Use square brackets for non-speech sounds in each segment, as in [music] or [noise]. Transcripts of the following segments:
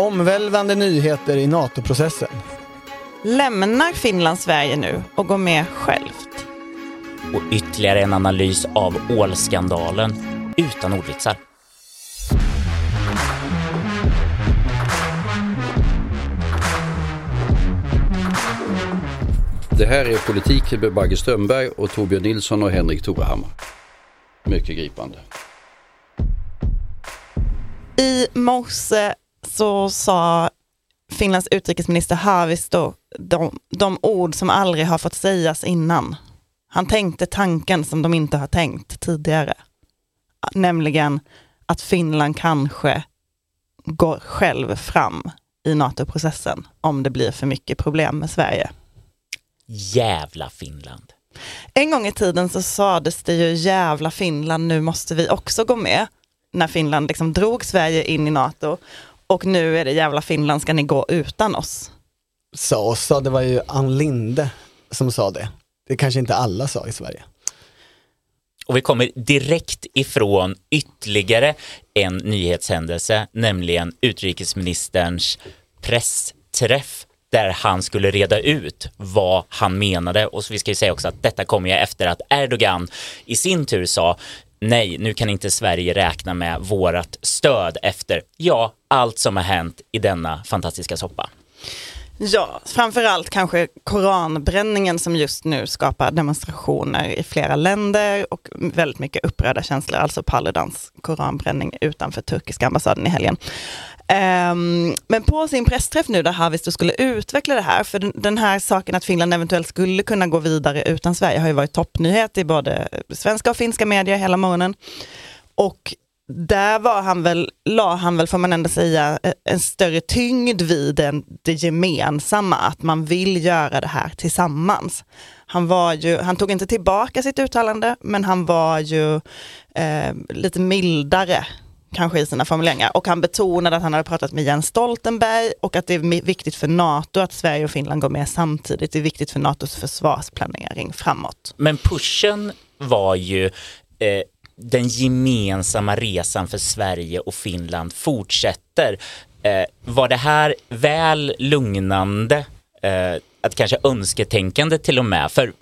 Omvälvande nyheter i NATO-processen. Lämnar Finland Sverige nu och går med självt? Och ytterligare en analys av ålskandalen utan ordvitsar. Det här är Politik med Bagge Strömberg och Torbjörn Nilsson och Henrik Torehammar. Mycket gripande. I morse så sa Finlands utrikesminister Haavisto de, de ord som aldrig har fått sägas innan. Han tänkte tanken som de inte har tänkt tidigare. Nämligen att Finland kanske går själv fram i NATO-processen om det blir för mycket problem med Sverige. Jävla Finland. En gång i tiden så sades det ju jävla Finland, nu måste vi också gå med. När Finland liksom drog Sverige in i NATO. Och nu är det jävla Finland, ska ni gå utan oss? Sa och sa, det var ju Ann Linde som sa det. Det kanske inte alla sa i Sverige. Och vi kommer direkt ifrån ytterligare en nyhetshändelse, nämligen utrikesministerns pressträff där han skulle reda ut vad han menade. Och så vi ska ju säga också att detta kommer ju efter att Erdogan i sin tur sa nej, nu kan inte Sverige räkna med vårat stöd efter, ja, allt som har hänt i denna fantastiska soppa. Ja, framförallt kanske koranbränningen som just nu skapar demonstrationer i flera länder och väldigt mycket upprörda känslor, alltså Paludans koranbränning utanför turkiska ambassaden i helgen. Um, men på sin pressträff nu där Haavisto skulle utveckla det här, för den, den, här saken att Finland eventuellt skulle kunna gå vidare utan Sverige har ju varit toppnyhet i både svenska och finska medier hela morgonen. Och där var han väl, la han väl, får man ändå säga, eh, en större tyngd vid den, det gemensamma, att man vill göra det här tillsammans. Han, var ju, han tog inte tillbaka sitt uttalande, men han var ju eh, lite mildare kanske i sina formuleringar. Och han betonade att han hade pratat med Jens Stoltenberg och att det är viktigt för NATO att Sverige och Finland går med samtidigt. Det är viktigt för NATOs försvarsplanering framåt. Men pushen var ju eh, den gemensamma resan för Sverige och Finland fortsätter. Eh, var det här väl lugnande? Eh, att kanske önsketänkande till och med? För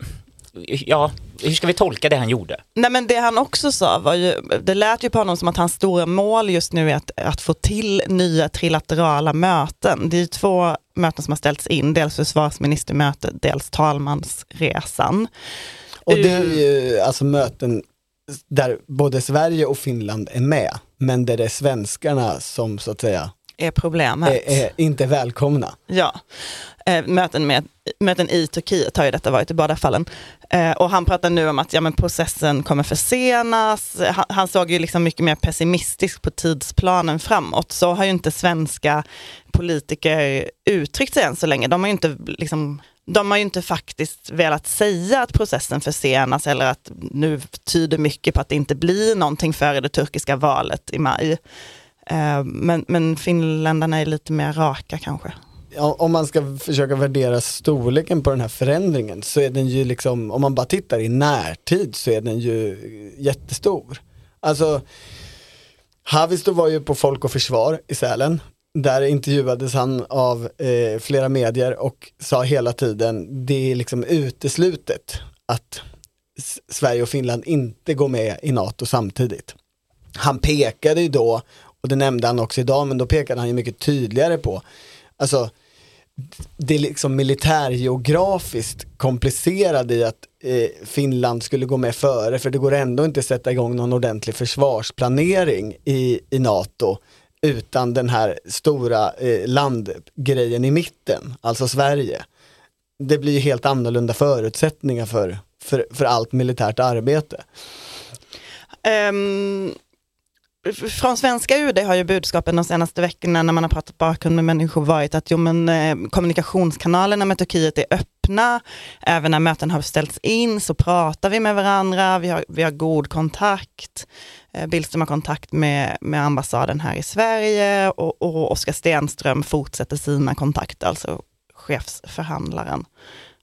ja, hur ska vi tolka det han gjorde? Nej men det han också sa var ju, det lät ju på honom som att hans stora mål just nu är att, att få till nya trilaterala möten. Det är två möten som har ställts in, dels försvarsministermötet, dels talmansresan. Och det är ju alltså möten där både Sverige och Finland är med, men där det är svenskarna som så att säga är problemet. Är, är inte välkomna. Ja, eh, möten, med, möten i Turkiet har ju detta varit i båda fallen. Eh, och han pratar nu om att ja, men processen kommer försenas. Han, han såg ju liksom mycket mer pessimistiskt på tidsplanen framåt. Så har ju inte svenska politiker uttryckt sig än så länge. De har ju inte liksom de har ju inte faktiskt velat säga att processen försenas eller att nu tyder mycket på att det inte blir någonting före det turkiska valet i maj. Eh, men, men finländarna är lite mer raka kanske. Om man ska försöka värdera storleken på den här förändringen så är den ju liksom, om man bara tittar i närtid så är den ju jättestor. Alltså, Havisto var ju på Folk och Försvar i Sälen. Där intervjuades han av eh, flera medier och sa hela tiden, det är liksom uteslutet att Sverige och Finland inte går med i NATO samtidigt. Han pekade ju då och det nämnde han också idag, men då pekade han ju mycket tydligare på, alltså det är liksom militärgeografiskt komplicerade i att eh, Finland skulle gå med före, för det går ändå inte att sätta igång någon ordentlig försvarsplanering i, i NATO utan den här stora eh, landgrejen i mitten, alltså Sverige. Det blir ju helt annorlunda förutsättningar för, för, för allt militärt arbete. Um, från svenska UD har ju budskapen de senaste veckorna när man har pratat bakgrund med människor varit att jo, men, eh, kommunikationskanalerna med Turkiet är öppna. Även när möten har ställts in så pratar vi med varandra, vi har, vi har god kontakt. Eh, Billström har kontakt med, med ambassaden här i Sverige och, och Oskar Stenström fortsätter sina kontakter, alltså chefsförhandlaren,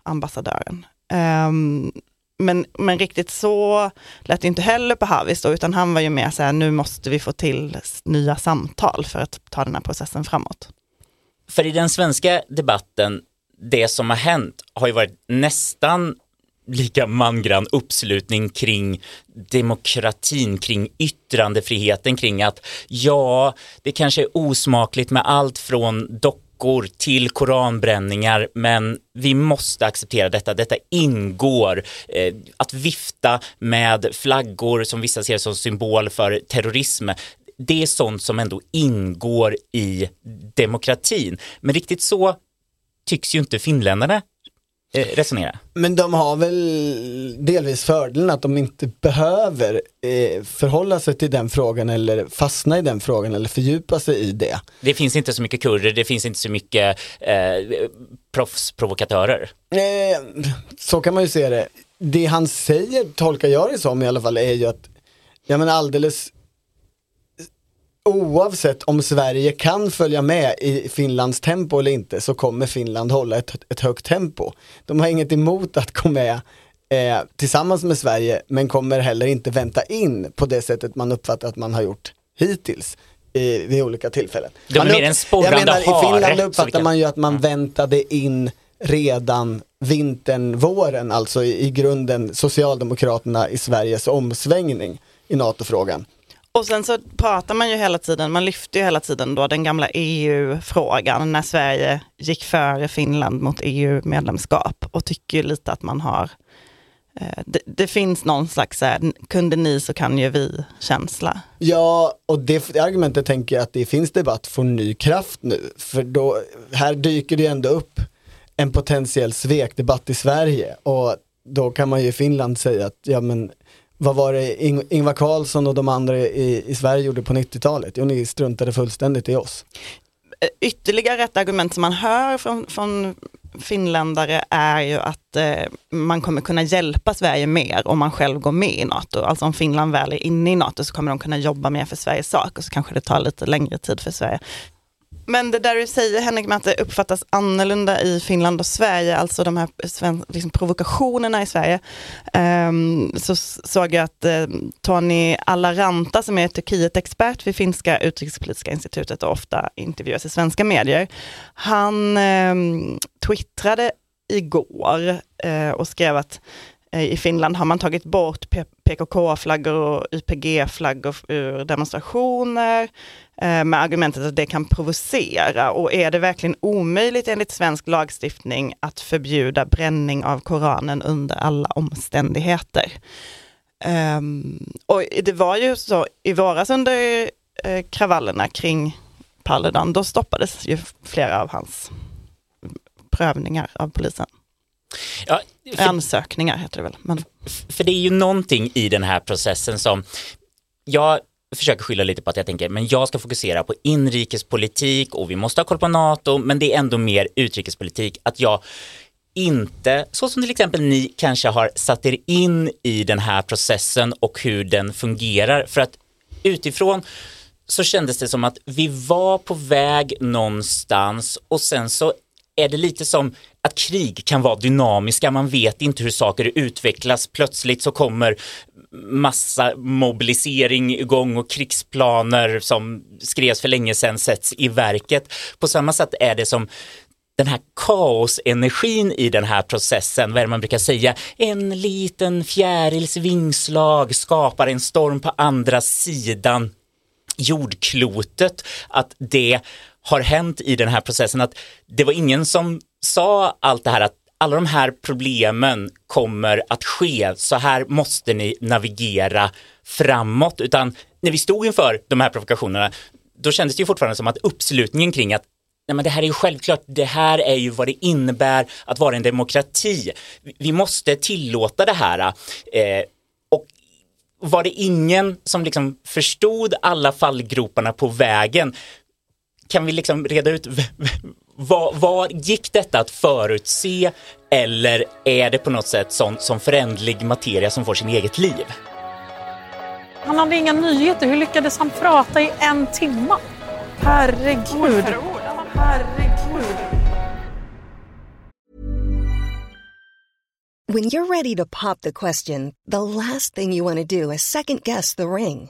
ambassadören. Um, men, men riktigt så lät det inte heller på Havis då, utan han var ju mer så här, nu måste vi få till nya samtal för att ta den här processen framåt. För i den svenska debatten, det som har hänt har ju varit nästan lika mangrann uppslutning kring demokratin, kring yttrandefriheten, kring att ja, det kanske är osmakligt med allt från dockor till koranbränningar, men vi måste acceptera detta. Detta ingår. Eh, att vifta med flaggor som vissa ser som symbol för terrorism, det är sånt som ändå ingår i demokratin. Men riktigt så tycks ju inte finländarna resonera. Men de har väl delvis fördelen att de inte behöver eh, förhålla sig till den frågan eller fastna i den frågan eller fördjupa sig i det. Det finns inte så mycket kurder, det finns inte så mycket eh, proffsprovokatörer. Eh, så kan man ju se det. Det han säger, tolkar jag det som i alla fall, är ju att ja, men alldeles oavsett om Sverige kan följa med i Finlands tempo eller inte så kommer Finland hålla ett, ett högt tempo. De har inget emot att gå med eh, tillsammans med Sverige men kommer heller inte vänta in på det sättet man uppfattar att man har gjort hittills i, vid olika tillfällen. De sporrande jag menar, I Finland uppfattar man ju att man väntade in redan vintern, våren, alltså i, i grunden Socialdemokraterna i Sveriges omsvängning i NATO-frågan. Och sen så pratar man ju hela tiden, man lyfter ju hela tiden då den gamla EU-frågan när Sverige gick före Finland mot EU-medlemskap och tycker ju lite att man har eh, det, det finns någon slags, eh, så här, kunde ni så kan ju vi-känsla. Ja, och det, det argumentet tänker jag att det finns debatt får ny kraft nu. För då, här dyker det ändå upp en potentiell svekdebatt i Sverige och då kan man ju i Finland säga att ja men vad var det Ing- Ingvar Carlsson och de andra i, i Sverige gjorde på 90-talet? Jo, ni struntade fullständigt i oss. Eh, ytterligare ett argument som man hör från, från finländare är ju att eh, man kommer kunna hjälpa Sverige mer om man själv går med i NATO. Alltså om Finland väl är inne i NATO så kommer de kunna jobba mer för Sveriges sak och så kanske det tar lite längre tid för Sverige. Men det där du säger Henrik med att det uppfattas annorlunda i Finland och Sverige, alltså de här liksom provokationerna i Sverige, Um, så såg jag att eh, Tony Alaranta som är Turkiet-expert vid finska utrikespolitiska institutet och ofta intervjuas i svenska medier, han um, twittrade igår uh, och skrev att eh, i Finland har man tagit bort PKK-flaggor och YPG-flaggor ur demonstrationer med argumentet att det kan provocera. Och är det verkligen omöjligt enligt svensk lagstiftning att förbjuda bränning av Koranen under alla omständigheter? Ehm, och det var ju så i våras under eh, kravallerna kring Paludan, då stoppades ju flera av hans prövningar av polisen. Ja, för, Ansökningar heter det väl. Men, för det är ju någonting i den här processen som jag försöker skylla lite på att jag tänker, men jag ska fokusera på inrikespolitik och vi måste ha koll på NATO, men det är ändå mer utrikespolitik att jag inte, så som till exempel ni kanske har satt er in i den här processen och hur den fungerar, för att utifrån så kändes det som att vi var på väg någonstans och sen så är det lite som att krig kan vara dynamiska, man vet inte hur saker utvecklas, plötsligt så kommer massa mobilisering igång och krigsplaner som skrevs för länge sedan sätts i verket. På samma sätt är det som den här kaosenergin i den här processen, vad är det man brukar säga, en liten fjärils vingslag skapar en storm på andra sidan jordklotet, att det har hänt i den här processen, att det var ingen som sa allt det här att alla de här problemen kommer att ske, så här måste ni navigera framåt, utan när vi stod inför de här provokationerna, då kändes det ju fortfarande som att uppslutningen kring att Nej, men det här är ju självklart, det här är ju vad det innebär att vara en demokrati. Vi måste tillåta det här. Eh, och var det ingen som liksom förstod alla fallgroparna på vägen? Kan vi liksom reda ut vad, vad gick detta att förutse eller är det på något sätt sån, som förändlig materia som får sin eget liv? Han hade inga nyheter. Hur lyckades han prata i en timme? Herregud. Herregud. When you're ready to pop the question, the last thing you want to do is second guess the ring.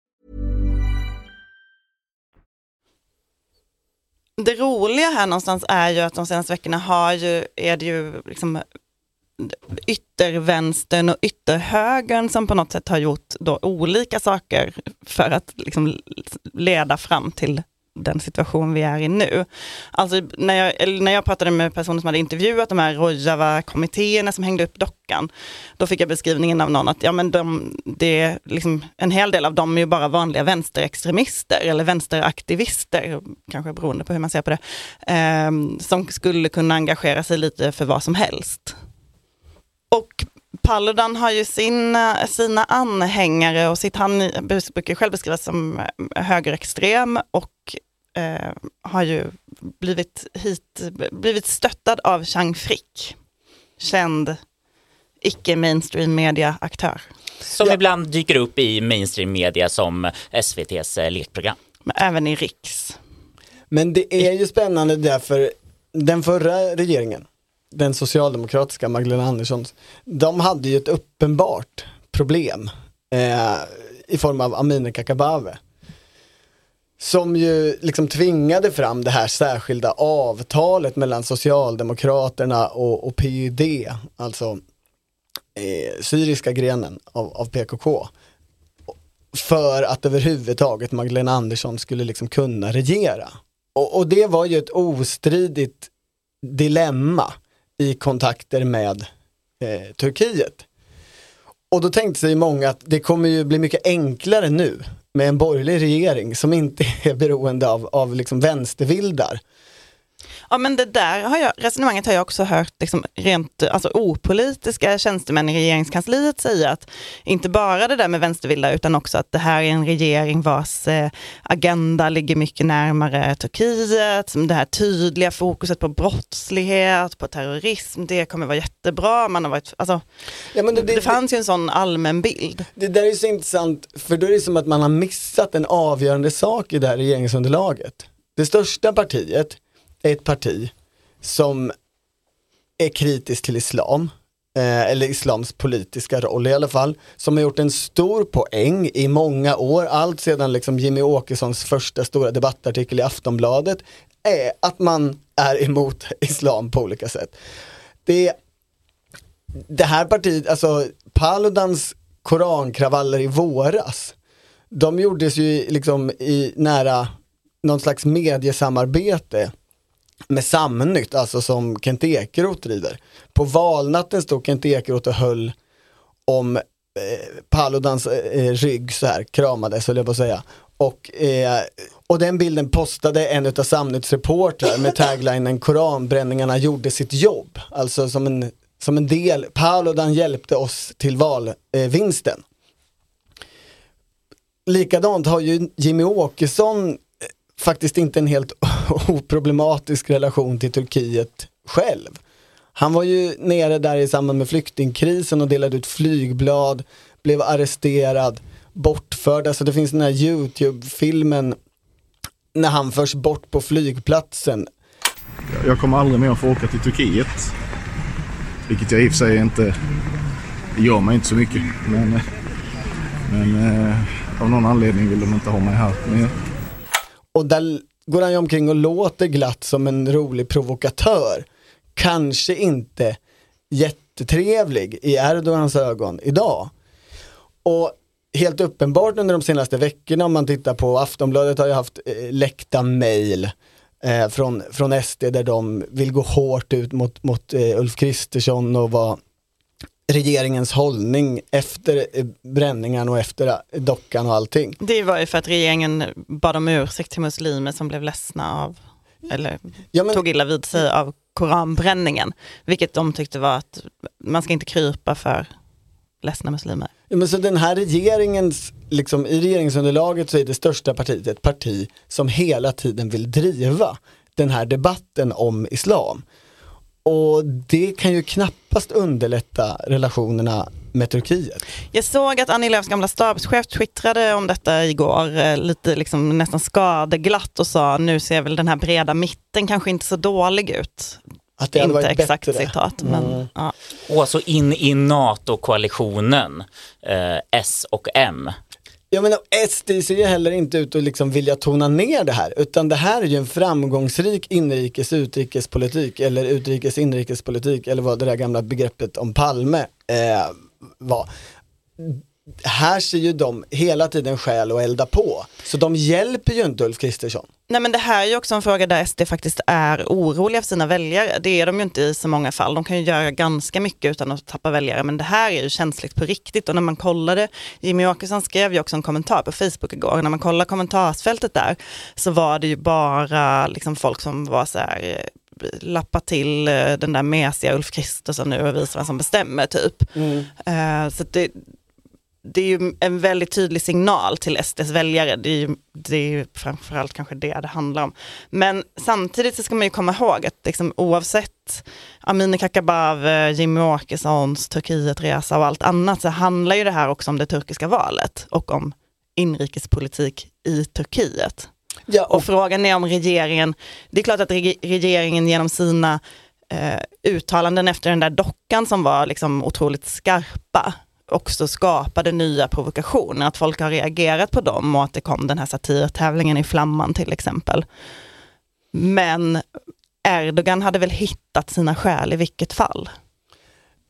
Det roliga här någonstans är ju att de senaste veckorna har ju, är det ju liksom yttervänstern och ytterhögern som på något sätt har gjort då olika saker för att liksom leda fram till den situation vi är i nu. Alltså när jag, när jag pratade med personer som hade intervjuat de här Rojava-kommittéerna som hängde upp dockan, då fick jag beskrivningen av någon att ja, men de, det liksom, en hel del av dem är ju bara vanliga vänsterextremister eller vänsteraktivister, kanske beroende på hur man ser på det, eh, som skulle kunna engagera sig lite för vad som helst. Och Paludan har ju sina, sina anhängare och sitt, han brukar själv beskrivas som eh, högerextrem och eh, har ju blivit, hit, blivit stöttad av Chang Frick, känd icke-mainstream media-aktör. Som ja. ibland dyker upp i mainstream media som SVTs eh, lekprogram. Men även i Riks. Men det är ju spännande därför den förra regeringen den socialdemokratiska Magdalena Anderssons, de hade ju ett uppenbart problem eh, i form av Amineh Kakabaveh. Som ju liksom tvingade fram det här särskilda avtalet mellan Socialdemokraterna och, och PYD, alltså eh, syriska grenen av, av PKK. För att överhuvudtaget Magdalena Andersson skulle liksom kunna regera. Och, och det var ju ett ostridigt dilemma i kontakter med eh, Turkiet. Och då tänkte sig många att det kommer ju bli mycket enklare nu med en borgerlig regering som inte [laughs] är beroende av, av liksom vänstervildar. Ja men det där har jag, resonemanget har jag också hört liksom rent alltså, opolitiska tjänstemän i regeringskansliet säga att inte bara det där med vänstervilda utan också att det här är en regering vars eh, agenda ligger mycket närmare Turkiet, som det här tydliga fokuset på brottslighet, på terrorism, det kommer vara jättebra. Man har varit, alltså, ja, det, det, det, fanns ju en sån allmän bild. Det där är så intressant, för då är det som att man har missat en avgörande sak i det här regeringsunderlaget. Det största partiet ett parti som är kritiskt till islam, eh, eller islams politiska roll i alla fall, som har gjort en stor poäng i många år, allt sedan liksom Jimmy Åkessons första stora debattartikel i Aftonbladet, är att man är emot [laughs] islam på olika sätt. Det, det här partiet, alltså Paludans korankravaller i våras, de gjordes ju liksom i nära någon slags mediesamarbete med Samnytt, alltså som Kent Ekeroth driver. På valnatten stod Kent Ekeroth och höll om eh, Paludans eh, rygg så här, kramades höll jag på att säga. Och, eh, och den bilden postade en av Samnytts reportrar med taglinen Koranbränningarna gjorde sitt jobb. Alltså som en, som en del, Paludan hjälpte oss till valvinsten. Eh, Likadant har ju Jimmy Åkesson faktiskt inte en helt [laughs] oproblematisk relation till Turkiet själv. Han var ju nere där i samband med flyktingkrisen och delade ut flygblad, blev arresterad, bortförd. Alltså det finns den här YouTube-filmen när han förs bort på flygplatsen. Jag kommer aldrig mer få åka till Turkiet. Vilket jag i och för sig inte det gör mig inte så mycket. Men, eh, men eh, av någon anledning vill de inte ha mig här mer. Och där går han ju omkring och låter glatt som en rolig provokatör. Kanske inte jättetrevlig i Erdogans ögon idag. Och helt uppenbart under de senaste veckorna om man tittar på Aftonbladet har ju haft eh, läckta mejl eh, från, från SD där de vill gå hårt ut mot, mot eh, Ulf Kristersson och vad regeringens hållning efter eh, bränningen och efter eh, dockan och allting. Det var ju för att regeringen bad om ursäkt till muslimer som blev ledsna av, eller ja, men, tog illa vid sig av koranbränningen. Vilket de tyckte var att man ska inte krypa för ledsna muslimer. Ja, men så den här regeringens, liksom, i regeringsunderlaget så är det största partiet ett parti som hela tiden vill driva den här debatten om islam. Och det kan ju knappast underlätta relationerna med Turkiet. Jag såg att Annie Lööfs gamla stabschef twittrade om detta igår, eh, lite liksom nästan skadeglatt och sa nu ser väl den här breda mitten kanske inte så dålig ut. Att det inte varit exakt bättre. citat, men Mm. ja. Och alltså in i NATO-koalitionen, eh, S och M. Jag menar SD ser ju heller inte ut att liksom vilja tona ner det här utan det här är ju en framgångsrik inrikes utrikespolitik eller utrikes inrikespolitik eller vad det där gamla begreppet om Palme eh, var. Här ser ju de hela tiden skäl att elda på. Så de hjälper ju inte Ulf Kristersson. Nej men det här är ju också en fråga där SD faktiskt är oroliga för sina väljare. Det är de ju inte i så många fall. De kan ju göra ganska mycket utan att tappa väljare men det här är ju känsligt på riktigt och när man kollade, Jimmy Åkesson skrev ju också en kommentar på Facebook igår, när man kollar kommentarsfältet där så var det ju bara liksom folk som var så här eh, lappa till eh, den där mesiga Ulf Kristersson nu och visa vem som bestämmer typ. Eh, så att det, det är ju en väldigt tydlig signal till SDs väljare. Det är ju, det är ju framförallt kanske det det handlar om. Men samtidigt så ska man ju komma ihåg att liksom, oavsett Amineh Kakabaveh, Jimmy Åkessons Turkietresa och allt annat så handlar ju det här också om det turkiska valet och om inrikespolitik i Turkiet. Ja, Och frågan är om regeringen, det är klart att reg- regeringen genom sina eh, uttalanden efter den där dockan som var liksom otroligt skarpa också skapade nya provokationer, att folk har reagerat på dem och att det kom den här satirtävlingen i Flamman till exempel. Men Erdogan hade väl hittat sina skäl i vilket fall.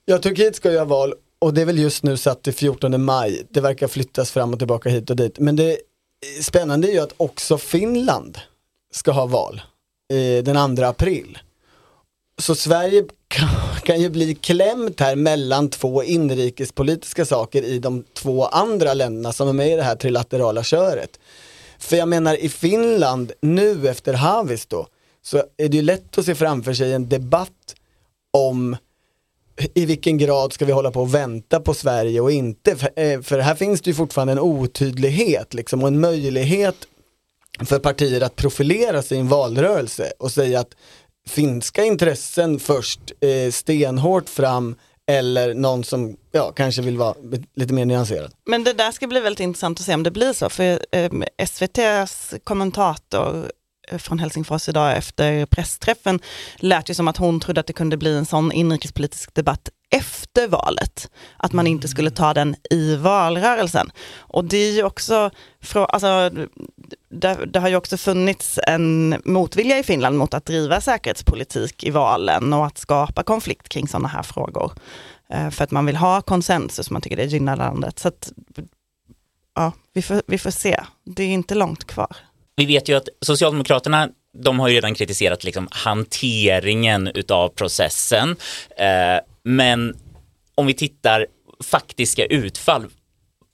Ja, Turkiet ska ju ha val och det är väl just nu satt till 14 maj. Det verkar flyttas fram och tillbaka hit och dit. Men det spännande är ju att också Finland ska ha val eh, den 2 april. Så Sverige kan, kan ju bli klämt här mellan två inrikespolitiska saker i de två andra länderna som är med i det här trilaterala köret. För jag menar i Finland, nu efter Haavisto, så är det ju lätt att se framför sig en debatt om i vilken grad ska vi hålla på och vänta på Sverige och inte? För, eh, för här finns det ju fortfarande en otydlighet liksom, och en möjlighet för partier att profilera sig i en valrörelse och säga att finska intressen först eh, stenhårt fram eller någon som ja, kanske vill vara lite mer nyanserad. Men det där ska bli väldigt intressant att se om det blir så, för eh, SVTs kommentator eh, från Helsingfors idag efter pressträffen lät ju som att hon trodde att det kunde bli en sån inrikespolitisk debatt efter valet. Att man inte skulle ta den i valrörelsen. Och det är ju också, alltså, det, det har ju också funnits en motvilja i Finland mot att driva säkerhetspolitik i valen och att skapa konflikt kring sådana här frågor. Eh, För att man vill ha konsensus, man tycker det gynnar landet. Så att, ja, vi får, vi får se. Det är inte långt kvar. Vi vet ju att Socialdemokraterna de har ju redan kritiserat liksom hanteringen utav processen. Eh, men om vi tittar faktiska utfall,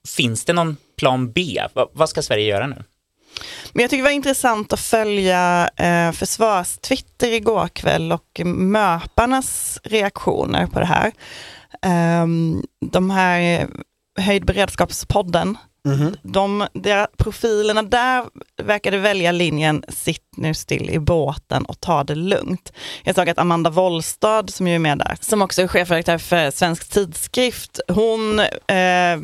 finns det någon plan B? Va, vad ska Sverige göra nu? Men jag tycker det var intressant att följa eh, försvarstwitter igår kväll och möparnas reaktioner på det här. Ehm, de här höjd beredskapspodden, de, deras profilerna där verkade välja linjen sitt nu still i båten och ta det lugnt. Jag såg att Amanda Wollstad som ju är med där, som också är chefredaktör för Svensk Tidskrift, hon eh,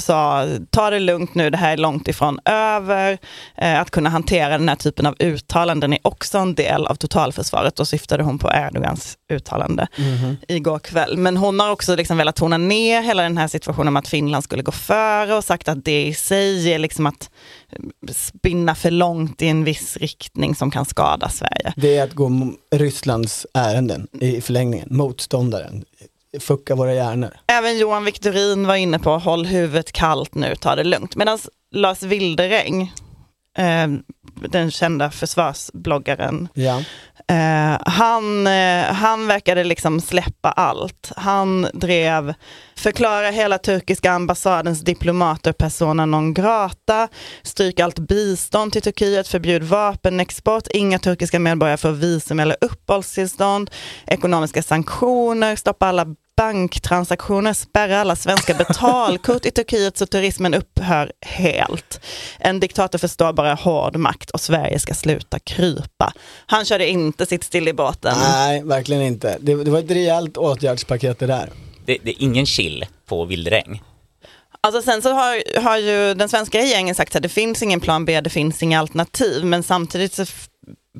sa ta det lugnt nu, det här är långt ifrån över. Eh, att kunna hantera den här typen av uttalanden är också en del av totalförsvaret. Då syftade hon på Erdogans uttalande igår kväll. Men hon har också liksom velat tona ner hela den här situationen om att Finland skulle gå före och sagt att det i sig är liksom att eh, spinna för långt i en viss riktning som kan skada Sverige. Det är att gå Rysslands ärenden i förlängningen, motståndaren. Fucka våra hjärnor. Även Johan Victorin var inne på håll huvudet kallt nu, ta det lugnt. Medan Lars Wildereng, eh, den kända försvarsbloggaren, Ja. Eh, han, eh, han verkade liksom släppa allt. Han drev förklara hela turkiska ambassadens diplomater persona non grata, stryk allt bistånd till Turkiet, förbjud vapenexport, inga turkiska medborgare får visum eller uppehållstillstånd, ekonomiska sanktioner, stoppa alla banktransaktioner, spärra alla svenska betalkort i Turkiet så turismen upphör helt. En diktator förstår bara hård makt och Sverige ska sluta krypa. Han körde inte sitt still i båten. Nej, verkligen inte. Det, det var ett rejält åtgärdspaket det där. Det, det är ingen chill på vildräng. Alltså sen så har, har ju den svenska regeringen sagt att det finns ingen plan B, det finns inga alternativ, men samtidigt så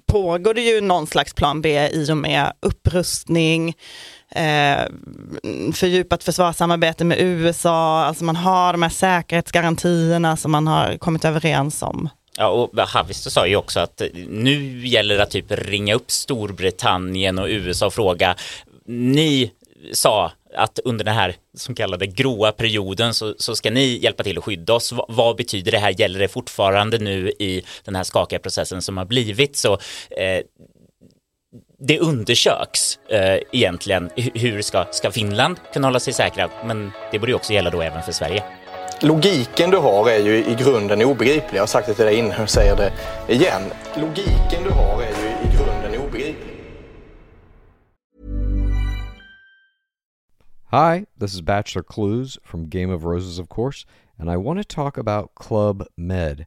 pågår det ju någon slags plan B i och med upprustning, eh, fördjupat försvarssamarbete med USA, alltså man har de här säkerhetsgarantierna som man har kommit överens om. Ja, och Havisto sa ju också att nu gäller det att typ ringa upp Storbritannien och USA och fråga, ni sa att under den här som kallade gråa perioden så, så ska ni hjälpa till att skydda oss. V vad betyder det här? Gäller det fortfarande nu i den här skakiga processen som har blivit? Så eh, det undersöks eh, egentligen hur ska, ska Finland kunna hålla sig säkra? Men det borde ju också gälla då även för Sverige. Logiken du har är ju i grunden obegriplig. Jag har sagt det till dig innan och säger det igen. Logiken du har är ju i grunden obegriplig. Hi, this is Bachelor Clues from Game of Roses, of course, and I want to talk about Club Med.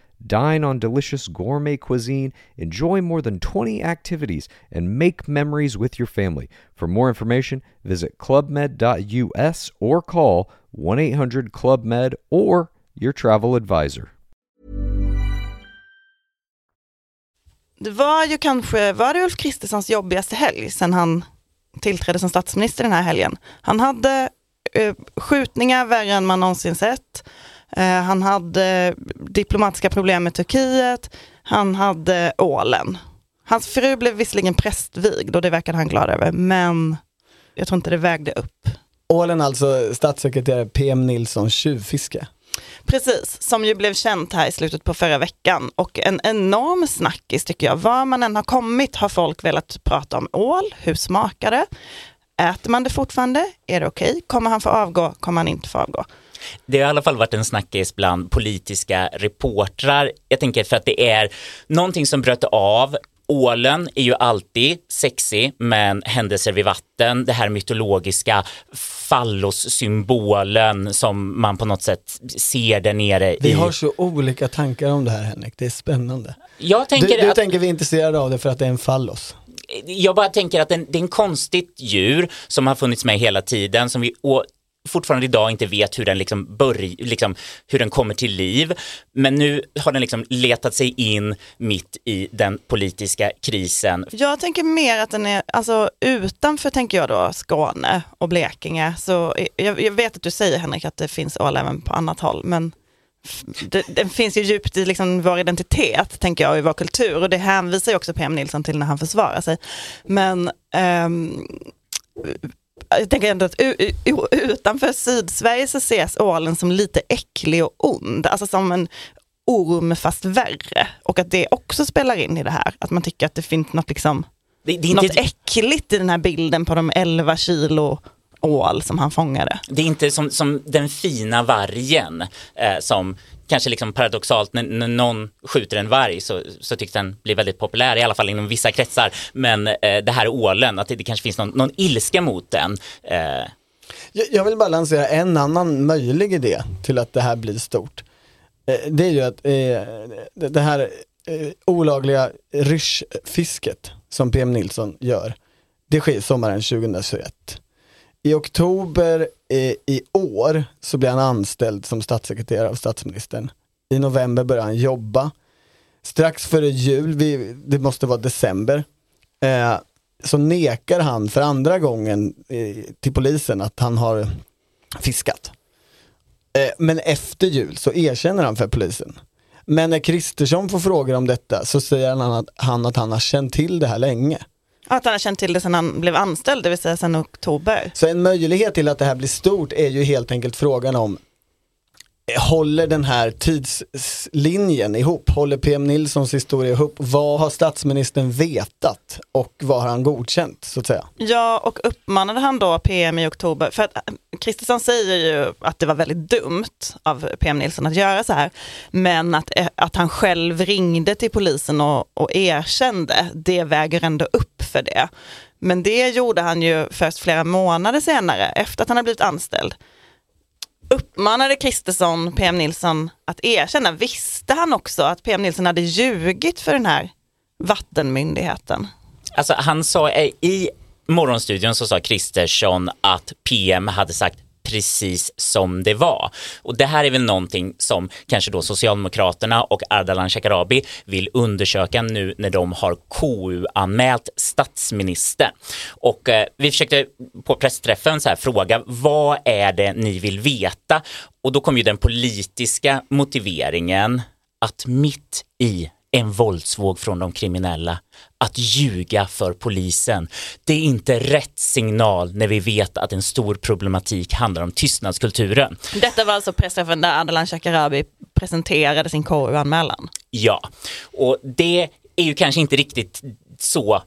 Dine on delicious gourmet cuisine, enjoy more than 20 activities, and make memories with your family. For more information, visit clubmed.us or call 1 800 Club Med or your travel advisor. Det var ju kanske, var det Ulf Kristerssons jobbigaste helg sen han tillträdde som statsminister den här helgen. Han hade eh, skjutningar värre än man någonsin sett. Eh, han hade diplomatiska problem med Turkiet. Han hade ålen. Hans fru blev visserligen prästvigd och det verkade han glad över, men jag tror inte det vägde upp. Ålen alltså statssekreterare PM Nilssons tjuvfiske. Precis, som ju blev känt här i slutet på förra veckan och en enorm snackis tycker jag. Var man än har kommit har folk velat prata om ål, hur smakar det? Äter man det fortfarande? Är det okej? Okay? Kommer han få avgå? Kommer han inte få avgå? Det har i alla fall varit en snackis bland politiska reportrar. Jag tänker för att det är någonting som bröt av Ålen är ju alltid sexig, men händelser vid vatten, det här mytologiska fallossymbolen som man på något sätt ser där nere. Vi i... har så olika tankar om det här Henrik, det är spännande. Jag tänker du du att... tänker vi är intresserade av det för att det är en fallos? Jag bara tänker att det är en konstigt djur som har funnits med hela tiden, som vi fortfarande idag inte vet hur den liksom börj, liksom, hur den kommer till liv. Men nu har den liksom letat sig in mitt i den politiska krisen. Jag tänker mer att den är, alltså utanför tänker jag då Skåne och Blekinge, så jag, jag vet att du säger Henrik att det finns ål även på annat håll, men det, den finns ju djupt i liksom vår identitet, tänker jag, och i vår kultur. Och det hänvisar ju också PM Nilsson till när han försvarar sig. Men um, jag tänker ändå att utanför Sydsverige så ses ålen som lite äcklig och ond, alltså som en orm fast värre. Och att det också spelar in i det här, att man tycker att det finns något, liksom, det, det något äckligt i den här bilden på de 11 kilo ål som han fångade. Det är inte som, som den fina vargen eh, som kanske liksom paradoxalt när, när, någon skjuter en varg så, så tycks den bli väldigt populär, i alla fall inom vissa kretsar. Men eh, det här ålen, att det, det kanske finns någon, någon ilska mot den. Eh. Jag, jag vill bara lansera en annan möjlig idé till att det här blir stort. Eh, det är ju att eh, det här eh, olagliga ryschfisket som PM Nilsson gör, det sker sommaren 2021. I oktober eh, i år så blir han anställd som statssekreterare av statsministern. I november börjar han jobba. Strax före jul, vi, det måste vara december, eh, så nekar han för andra gången eh, till polisen att han har fiskat. Eh, men efter jul så erkänner han för polisen. Men när Kristersson får frågor om detta så säger han att, han att han har känt till det här länge. Att han har känt till det sedan han blev anställd, det vill säga sedan oktober. Så en möjlighet till att det här blir stort är ju helt enkelt frågan om håller den här tidslinjen ihop? Håller PM Nilssons historia ihop? Vad har statsministern vetat och vad har han godkänt så att säga? Ja, och uppmanade han då PM i oktober, för att eh, Kristersson säger ju att det var väldigt dumt av PM Nilsson att göra så här, men att, eh, att han själv ringde till polisen och, och erkände, det väger ändå upp för det. Men det gjorde han ju först flera månader senare, efter att han hade blivit anställd uppmanade Kristersson PM Nilsson att erkänna. Visste han också att PM Nilsson hade ljugit för den här vattenmyndigheten? Alltså han sa i morgonstudion så sa Kristersson att PM hade sagt precis som det var. Och det här är väl någonting som kanske då Socialdemokraterna och Ardalan Shekarabi vill undersöka nu när de har KU-anmält statsministern. Och eh, vi försökte på pressträffen så här fråga vad är det ni vill veta? Och då kom ju den politiska motiveringen att mitt i en våldsvåg från de kriminella. Att ljuga för polisen. Det är inte rätt signal när vi vet att en stor problematik handlar om tystnadskulturen. Detta var alltså pressträffen där Ardalan Shekarabi presenterade sin KU-anmälan? Ja, och det är ju kanske inte riktigt så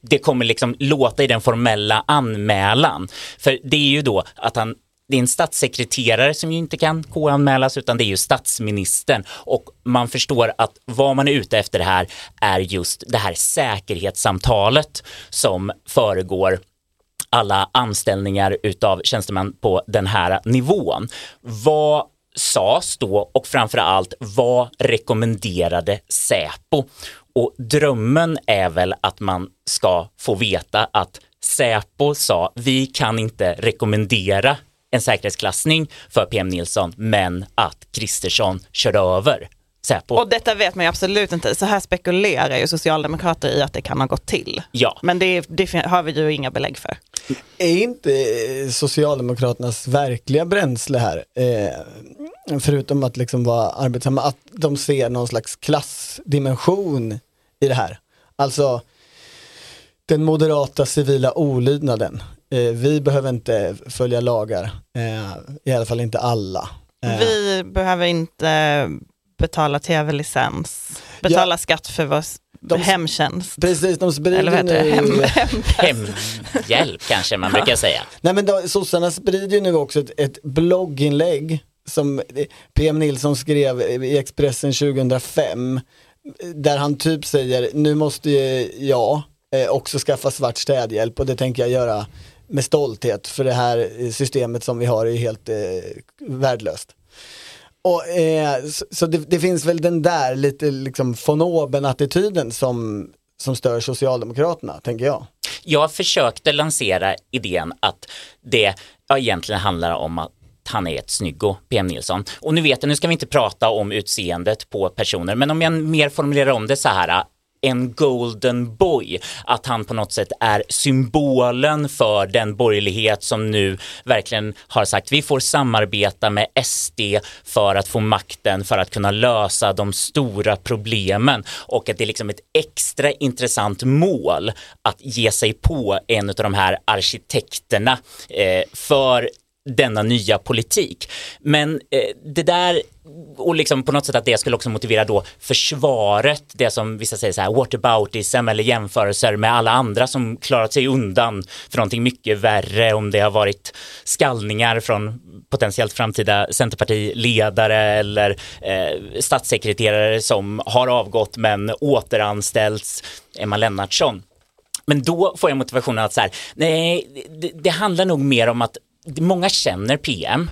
det kommer liksom låta i den formella anmälan. För det är ju då att han det är en statssekreterare som ju inte kan KU-anmälas utan det är ju statsministern och man förstår att vad man är ute efter här är just det här säkerhetssamtalet som föregår alla anställningar utav tjänstemän på den här nivån. Vad sades då och framför allt vad rekommenderade Säpo? Och drömmen är väl att man ska få veta att Säpo sa vi kan inte rekommendera en säkerhetsklassning för PM Nilsson men att Kristersson körde över Säpo. Och detta vet man ju absolut inte. Så här spekulerar ju socialdemokrater i att det kan ha gått till. Ja. Men det, det har vi ju inga belägg för. Är inte Socialdemokraternas verkliga bränsle här, eh, förutom att liksom vara arbetsamma, att de ser någon slags klassdimension i det här? Alltså den moderata civila olydnaden. Eh, vi behöver inte följa lagar, eh, i alla fall inte alla. Eh. Vi behöver inte betala tv-licens, betala ja, skatt för vår de, hemtjänst. Precis, de sprider Eller vad heter det? Hem, hem, [laughs] Hemhjälp kanske man brukar säga. Nej men då, sossarna sprider ju nu också ett, ett blogginlägg som PM Nilsson skrev i Expressen 2005 där han typ säger nu måste jag också skaffa svart städhjälp och det tänker jag göra med stolthet för det här systemet som vi har är helt eh, värdelöst. Och, eh, så, så det, det, finns väl den där lite liksom von oben-attityden som, som stör Socialdemokraterna, tänker jag. Jag försökte lansera idén att det ja, egentligen handlar om att han är ett snyggo, PM Nilsson. Och nu vet jag, nu ska vi inte prata om utseendet på personer, men om jag mer formulerar om det så här, en golden boy, att han på något sätt är symbolen för den borgerlighet som nu verkligen har sagt vi får samarbeta med SD för att få makten för att kunna lösa de stora problemen. Och att det är liksom ett extra intressant mål att ge sig på en av de här arkitekterna eh, för denna nya politik. Men eh, det där och liksom på något sätt att det skulle också motivera då försvaret, det som vissa säger så här whataboutism eller jämförelser med alla andra som klarat sig undan för någonting mycket värre om det har varit skallningar från potentiellt framtida Centerpartiledare eller eh, statssekreterare som har avgått men återanställts, Emma Lennartsson. Men då får jag motivationen att så här, nej, det, det handlar nog mer om att många känner PM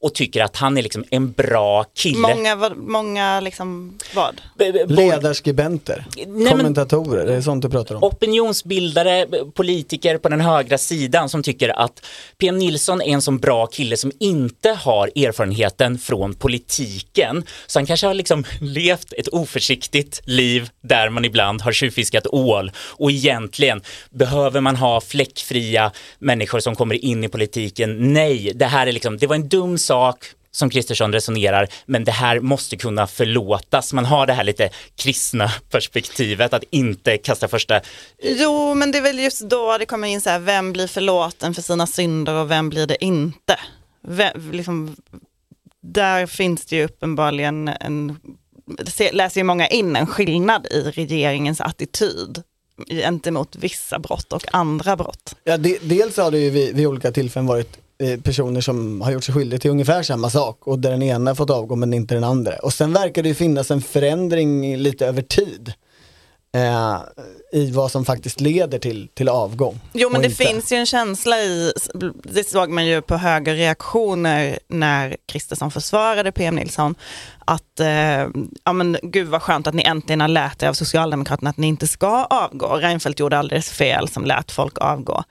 och tycker att han är liksom en bra kille. Många, många liksom vad? Ledarskribenter, Nej, kommentatorer, det är sånt du pratar om. Opinionsbildare, politiker på den högra sidan som tycker att PM Nilsson är en sån bra kille som inte har erfarenheten från politiken. Så han kanske har liksom levt ett oförsiktigt liv där man ibland har tjuvfiskat ål och egentligen behöver man ha fläckfria människor som kommer in i politiken. Nej, det här är liksom, det var en dum sak som Kristersson resonerar, men det här måste kunna förlåtas. Man har det här lite kristna [laughs] perspektivet att inte kasta första... Jo, men det är väl just då det kommer in så här, vem blir förlåten för sina synder och vem blir det inte? Vem, liksom, där finns det ju uppenbarligen en, se- läser ju många in en skillnad i regeringens attityd gentemot vissa brott och andra brott. Ja, de, dels har det ju vid, vid olika tillfällen varit personer som har gjort sig skyldiga till ungefär samma sak och där den ena fått avgå men inte den andra. Och sen verkar det ju finnas en förändring lite över tid eh, i vad som faktiskt leder till, till avgång. Jo men det inte. finns ju en känsla i, det såg man ju på högerreaktioner när Kristersson försvarade PM Nilsson, att eh, ja men gud vad skönt att ni äntligen har lärt er av Socialdemokraterna att ni inte ska avgå. Reinfeldt gjorde alldeles fel som lät folk avgå.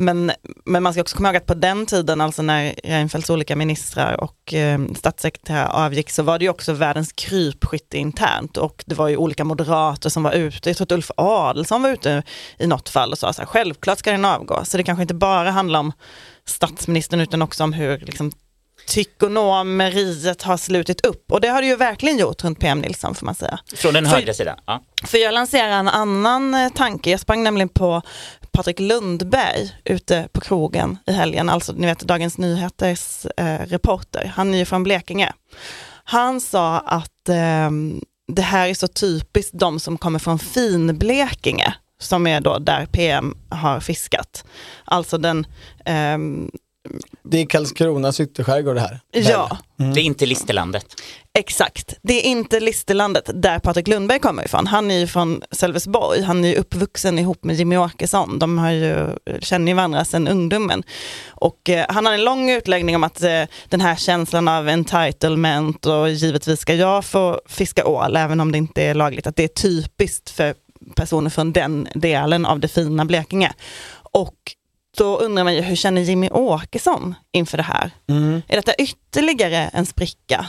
Men, men man ska också komma ihåg att på den tiden, alltså när Reinfeldts olika ministrar och eh, statssekreterare avgick, så var det ju också världens krypskytte internt och det var ju olika moderater som var ute. Jag tror att Ulf Adelsohn var ute i något fall och sa så här, självklart ska den avgå. Så det kanske inte bara handlar om statsministern utan också om hur liksom, tykonomeriet har slutit upp. Och det har det ju verkligen gjort runt PM Nilsson får man säga. Från den högra sidan. Ja. För jag lanserar en annan eh, tanke. Jag sprang nämligen på Patrik Lundberg ute på krogen i helgen, alltså ni vet Dagens Nyheters eh, reporter. Han är ju från Blekinge. Han sa att eh, det här är så typiskt de som kommer från Finblekinge, som är då där PM har fiskat. Alltså den, eh, det är Karlskronas ytterskärgård det här. ja, Det är inte Listerlandet. Exakt, det är inte Listerlandet där Patrik Lundberg kommer ifrån. Han är ju från Sölvesborg, han är ju uppvuxen ihop med Jimmy Åkesson. De har ju, känner ju varandra sedan ungdomen. Och eh, han har en lång utläggning om att eh, den här känslan av entitlement och givetvis ska jag få fiska ål även om det inte är lagligt, att det är typiskt för personer från den delen av det fina Blekinge. Och då undrar man ju, hur känner Jimmy Åkesson inför det här? Är detta ytterligare en spricka?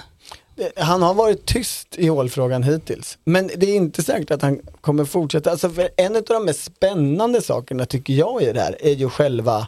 Han har varit tyst i ålfrågan hittills. Men det är inte säkert att han kommer fortsätta. Alltså för en av de mest spännande sakerna tycker jag i det här är ju själva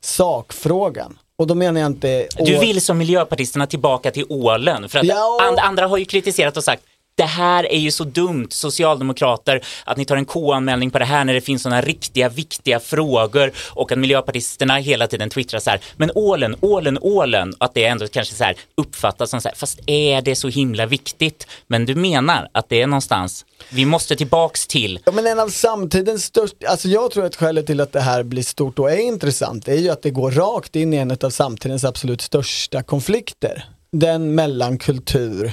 sakfrågan. Och då menar jag inte... Du vill som miljöpartisterna tillbaka till ålen. För att Ja, och- and, andra har ju kritiserat och sagt det här är ju så dumt, socialdemokrater, att ni tar en K-anmälning på det här när det finns sådana riktiga, viktiga frågor och att miljöpartisterna hela tiden twittrar så här, men ålen, ålen, ålen, att det ändå kanske så här uppfattas som så här, fast är det så himla viktigt? Men du menar att det är någonstans, vi måste tillbaks till Ja men en av samtidens största, alltså jag tror att skälet till att det här blir stort och är intressant är ju att det går rakt in i en av samtidens absolut största konflikter. Den mellan kultur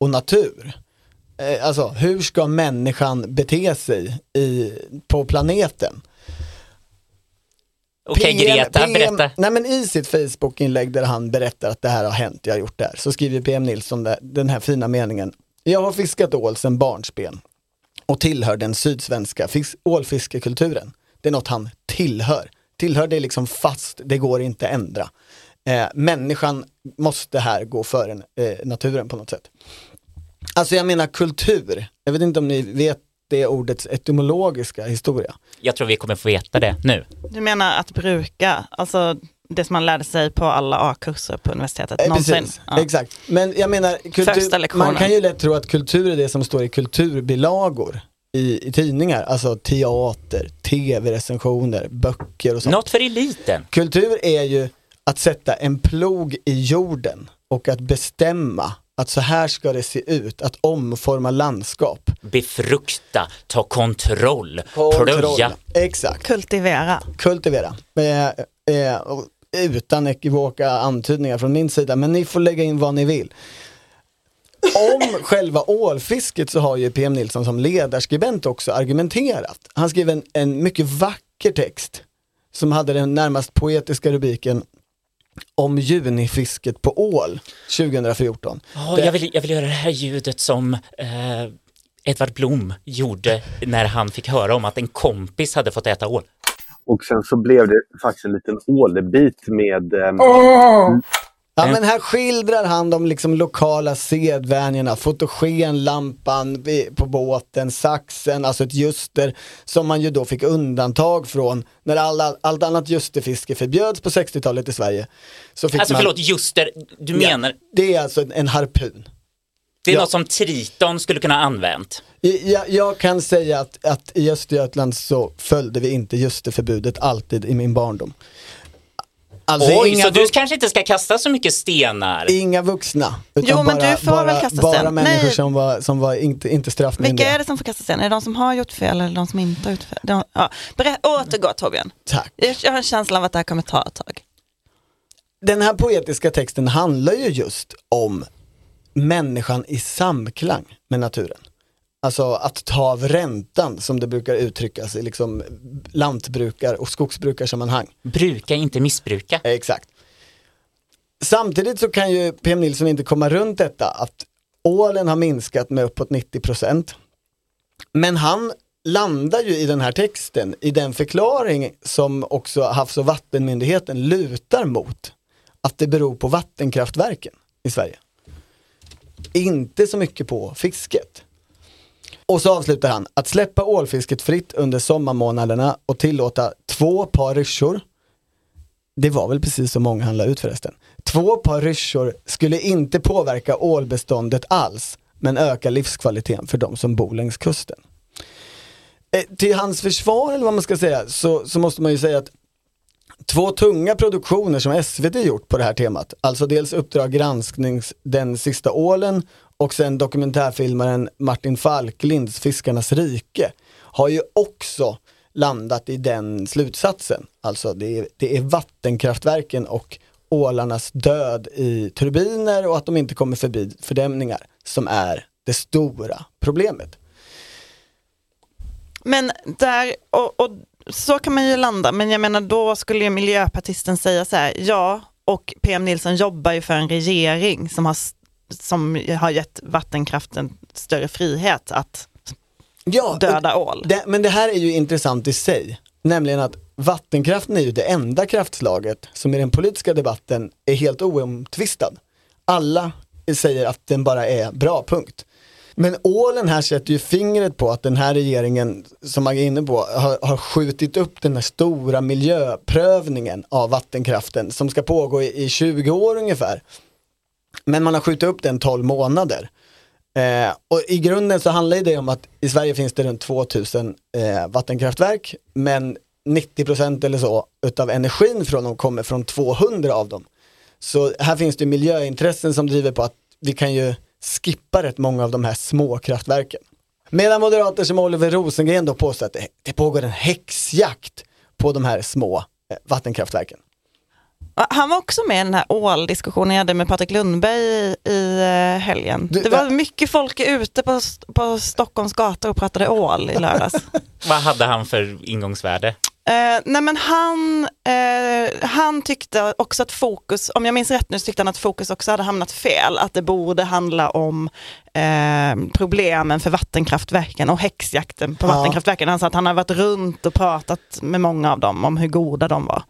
och natur. Eh, Alltså hur ska människan bete sig i, på planeten? Okej PM Greta, berätta. Nej men i sitt Facebook-inlägg där han berättar att det här har hänt, jag har gjort det här, så skriver PM Nilsson där, den här fina meningen. Jag har fiskat ål sedan barnsben och tillhör den sydsvenska fis- ålfiskekulturen. Det är något han tillhör. Tillhör det är liksom fast, det går inte ändra. Eh, människan måste här gå före eh, naturen på något sätt. Alltså jag menar kultur, jag vet inte om ni vet det ordets etymologiska historia. Jag tror vi kommer få veta det nu. Du menar att bruka, alltså det som man lärde sig på alla A-kurser på universitetet Eh, någonsin? Precis, Ja. exakt. Men jag menar, kultur, man kan ju lätt tro att kultur är det som står i kulturbilagor i, i tidningar, alltså teater, tv-recensioner, böcker och sånt. Något för eliten. Kultur är ju att sätta en plog i jorden och att bestämma att så här ska det se ut, att omforma landskap. Befrukta, ta kontroll, Kontroll. plöja. Exakt, Kultivera. kultivera. Eh, eh, utan ekivoka antydningar från min sida, men ni får lägga in vad ni vill. Om [laughs] själva ålfisket så har ju PM Nilsson som ledarskribent också argumenterat. Han skrev en, en mycket vacker text som hade den närmast poetiska rubriken om junifisket på ål 2014. Ja, Det- jag, vill, jag vill göra det här ljudet som eh, Edvard Blom gjorde när han fick höra om att en kompis hade fått äta ål. Och sen så blev det faktiskt en liten ålebit med... ehm, Ja men här skildrar han de liksom lokala sedvänjorna, fotogen, lampan på båten, saxen, alltså ett ljuster som man ju då fick undantag från när alla, allt annat ljusterfiske förbjöds på 60-talet i Sverige. Så fick Alltså man, förlåt, Juster, du Ja, menar, Det är alltså en, en harpun. det är Ja. något som Triton skulle kunna ha använt. Jag, jag kan säga att, att i Östergötland så följde vi inte ljusterförbudet alltid i min barndom. Alltså, Oj, inga så du kanske inte ska kasta så mycket stenar? Inga vuxna. Utan Jo, men bara, du får bara, väl kasta bara sten. människor Nej. som var, som var inte, inte straffmyndiga. Vilka är det som får kasta sten? Är det de som har gjort fel eller de som inte har gjort fel? De, ja. Berä- återgå Torbjörn. Tack. Jag jag har en känsla av att det här kommer ta ett tag. Den här poetiska texten handlar ju just om människan i samklang med naturen. Alltså att ta av räntan som det brukar uttryckas i liksom lantbrukar och skogsbrukarsammanhang. Bruka, inte missbruka. Exakt. Samtidigt så kan ju PM Nilsson inte komma runt detta att ålen har minskat med uppåt 90%. Men han landar ju i den här texten i den förklaring som också Havs och vattenmyndigheten lutar mot. Att det beror på vattenkraftverken i Sverige. Inte så mycket på fisket. Och så avslutar han, att släppa ålfisket fritt under sommarmånaderna och tillåta två par ryssjor det var väl precis så många han la ut förresten. Två par ryssjor skulle inte påverka ålbeståndet alls, men öka livskvaliteten för de som bor längs kusten. Eh, till hans försvar, eller vad man ska säga, så, så måste man ju säga att två tunga produktioner som SVT gjort på det här temat, alltså dels Uppdrag gransknings Den sista ålen och sen dokumentärfilmaren Martin Falklinds Fiskarnas rike, har ju också landat i den slutsatsen. Alltså det är, det är vattenkraftverken och ålarnas död i turbiner och att de inte kommer förbi fördämningar som är det stora problemet. Men där, och, och så kan man ju landa, men jag menar då skulle ju miljöpartisten säga så här, ja, och PM Nilsson jobbar ju för en regering som har, som har gett vattenkraften större frihet att Ja, döda ål. Det, men det här är ju intressant i sig, nämligen att vattenkraften är ju det enda kraftslaget som i den politiska debatten är helt oomtvistad. Alla säger att den bara är bra, punkt. Men ålen här sätter ju fingret på att den här regeringen, som man är inne på, har, har skjutit upp den här stora miljöprövningen av vattenkraften som ska pågå i, i 20 år ungefär. Men man har skjutit upp den 12 månader. Eh, och i grunden så handlar det om att i Sverige finns det runt 2000 eh, vattenkraftverk men 90% eller så utav energin från dem kommer från 200 av dem. Så här finns det miljöintressen som driver på att vi kan ju skippa rätt många av de här små kraftverken. Medan moderater som Oliver Rosengren då påstår att det, det pågår en häxjakt på de här små eh, vattenkraftverken. Han var också med i den här åldiskussionen jag hade med Patrik Lundberg i, i eh, helgen. Du, det var där- mycket folk ute på, på Stockholms gator och pratade ål i lördags. [laughs] Vad hade han för ingångsvärde? Eh, nej men han, eh, han tyckte också att fokus, om jag minns rätt nu, så tyckte han att fokus också hade hamnat fel. Att det borde handla om eh, problemen för vattenkraftverken och häxjakten på Ja. vattenkraftverken. Han sa att han har varit runt och pratat med många av dem om hur goda de var.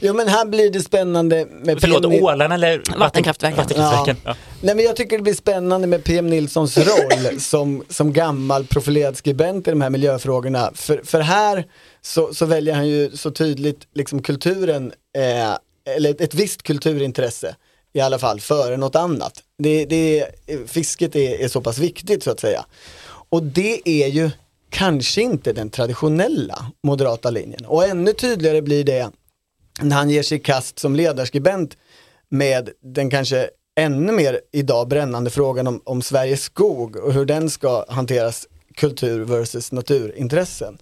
Jo men här blir det spännande med Förlåt, PM ålarna eller vatten- Vattenkraftverken. vattenkraftverken? Ja. Nej men jag tycker det blir spännande med PM Nilssons roll [laughs] som, som gammal profilerad skribent i de här miljöfrågorna. För, för här så, så väljer han ju så tydligt liksom kulturen, eh, eller ett, ett visst kulturintresse i alla fall, före något annat. Det, det, fisket är, är så pass viktigt så att säga. Och det är ju kanske inte den traditionella moderata linjen. Och ännu tydligare blir det när han ger sig i kast som ledarskribent med den kanske ännu mer idag brännande frågan om, om Sveriges skog och hur den ska hanteras kultur versus naturintressen.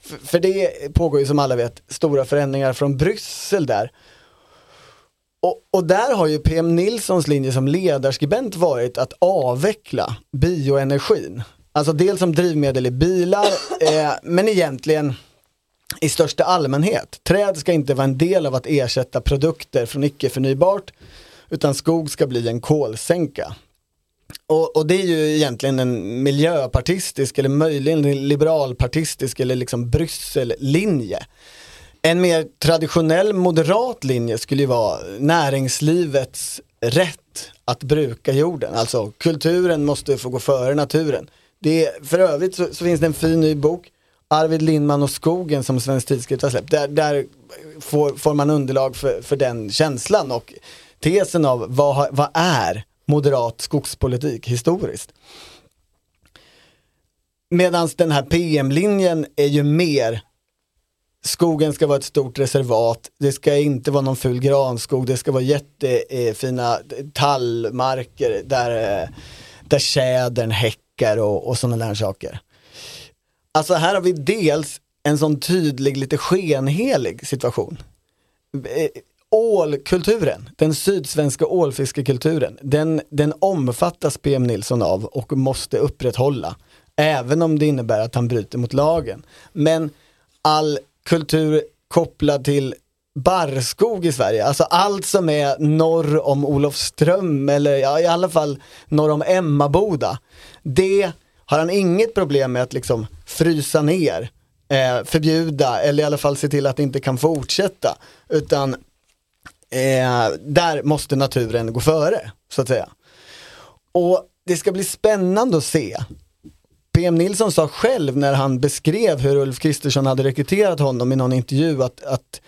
För, för det pågår ju som alla vet stora förändringar från Bryssel där. Och, och där har ju PM Nilssons linje som ledarskribent varit att avveckla bioenergin. Alltså dels som drivmedel i bilar, eh, men egentligen i största allmänhet. Träd ska inte vara en del av att ersätta produkter från icke förnybart utan skog ska bli en kolsänka. Och, och det är ju egentligen en miljöpartistisk eller möjligen liberalpartistisk eller liksom Bryssellinje. En mer traditionell moderat linje skulle ju vara näringslivets rätt att bruka jorden. Alltså kulturen måste få gå före naturen. Det är, för övrigt så, så finns det en fin ny bok Arvid Lindman och skogen som Svensk Tidskrift har släppt. Där, där får, får man underlag för, för den känslan och tesen av vad, vad är moderat skogspolitik historiskt. Medan den här PM-linjen är ju mer skogen ska vara ett stort reservat, det ska inte vara någon ful granskog, det ska vara jättefina tallmarker där, där tjädern häckar och, och sådana där saker. Alltså här har vi dels en sån tydlig, lite skenhelig situation. Eh, ålkulturen, den sydsvenska ålfiskekulturen, den, den omfattas PM Nilsson av och måste upprätthålla. Även om det innebär att han bryter mot lagen. Men all kultur kopplad till barrskog i Sverige, alltså allt som är norr om Olofström eller ja, i alla fall norr om Emmaboda. Det har han inget problem med att liksom frysa ner, eh, förbjuda eller i alla fall se till att det inte kan fortsätta. Utan eh, där måste naturen gå före, så att säga. Och det ska bli spännande att se PM Nilsson sa själv när han beskrev hur Ulf Kristersson hade rekryterat honom i någon intervju att, att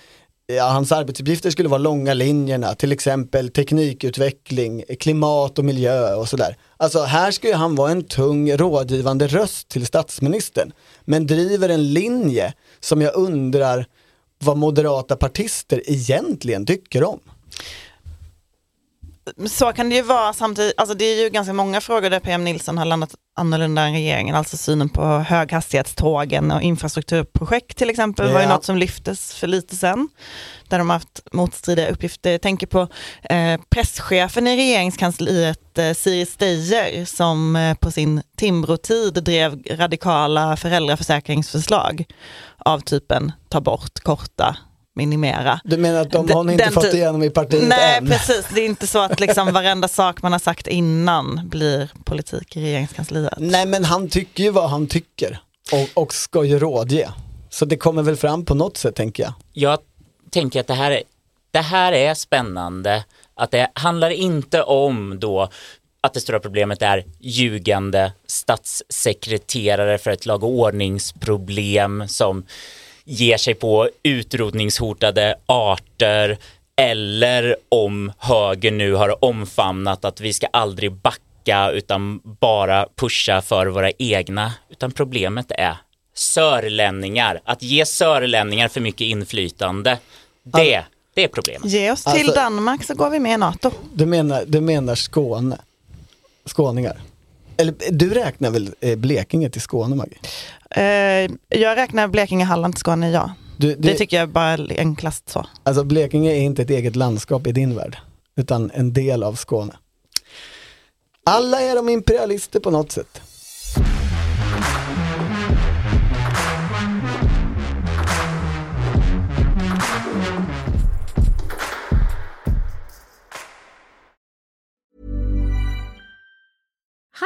ja, hans arbetsuppgifter skulle vara långa linjerna, till exempel teknikutveckling, klimat och miljö och sådär. Alltså här ska ju han vara en tung rådgivande röst till statsministern, men driver en linje som jag undrar vad moderata partister egentligen tycker om. Så kan det ju vara samtidigt, alltså det är ju ganska många frågor där PM Nilsson har landat annorlunda än regeringen, alltså synen på höghastighetstågen och infrastrukturprojekt till exempel ja. var ju något som lyftes för lite sedan, där de har haft motstridiga uppgifter. Jag tänker på eh, presschefen i regeringskansliet, eh, Siri Steijer, som eh, på sin Timbrotid drev radikala föräldraförsäkringsförslag av typen ta bort, korta, minimera. Du menar att de har ni inte fått igenom i partiet Nej, än? precis. Det är inte så att liksom varenda sak man har sagt innan blir politik i regeringskansliet. Nej, men han tycker ju vad han tycker och, och ska ju rådge. Så det kommer väl fram på något sätt, tänker jag. Jag tänker att det här är, det här är spännande. Att det handlar inte om då att det stora problemet är ljugande statssekreterare för ett lag och ordningsproblem som ger sig på utrotningshotade arter eller om högern nu har omfamnat att vi ska aldrig backa utan bara pusha för våra egna. Utan problemet är sörlänningar. Att ge sörlänningar för mycket inflytande, det, det är problemet. Ge oss till alltså, Danmark så går vi med i NATO. Du menar, du menar Skåne? Skåningar? Eller du räknar väl eh, Blekinge till Skåne Maggie? Eh, jag räknar Blekinge, Halland till Skåne, ja. Du, det, det, tycker jag bara är enklast så. Alltså Blekinge är inte ett eget landskap i din värld, utan en del av Skåne. Alla är de imperialister på något sätt.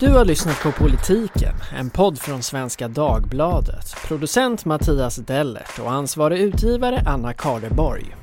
Du har lyssnat på Politiken, en podd från Svenska Dagbladet. Producent Mattias Dellert och ansvarig utgivare Anna Kardeborg.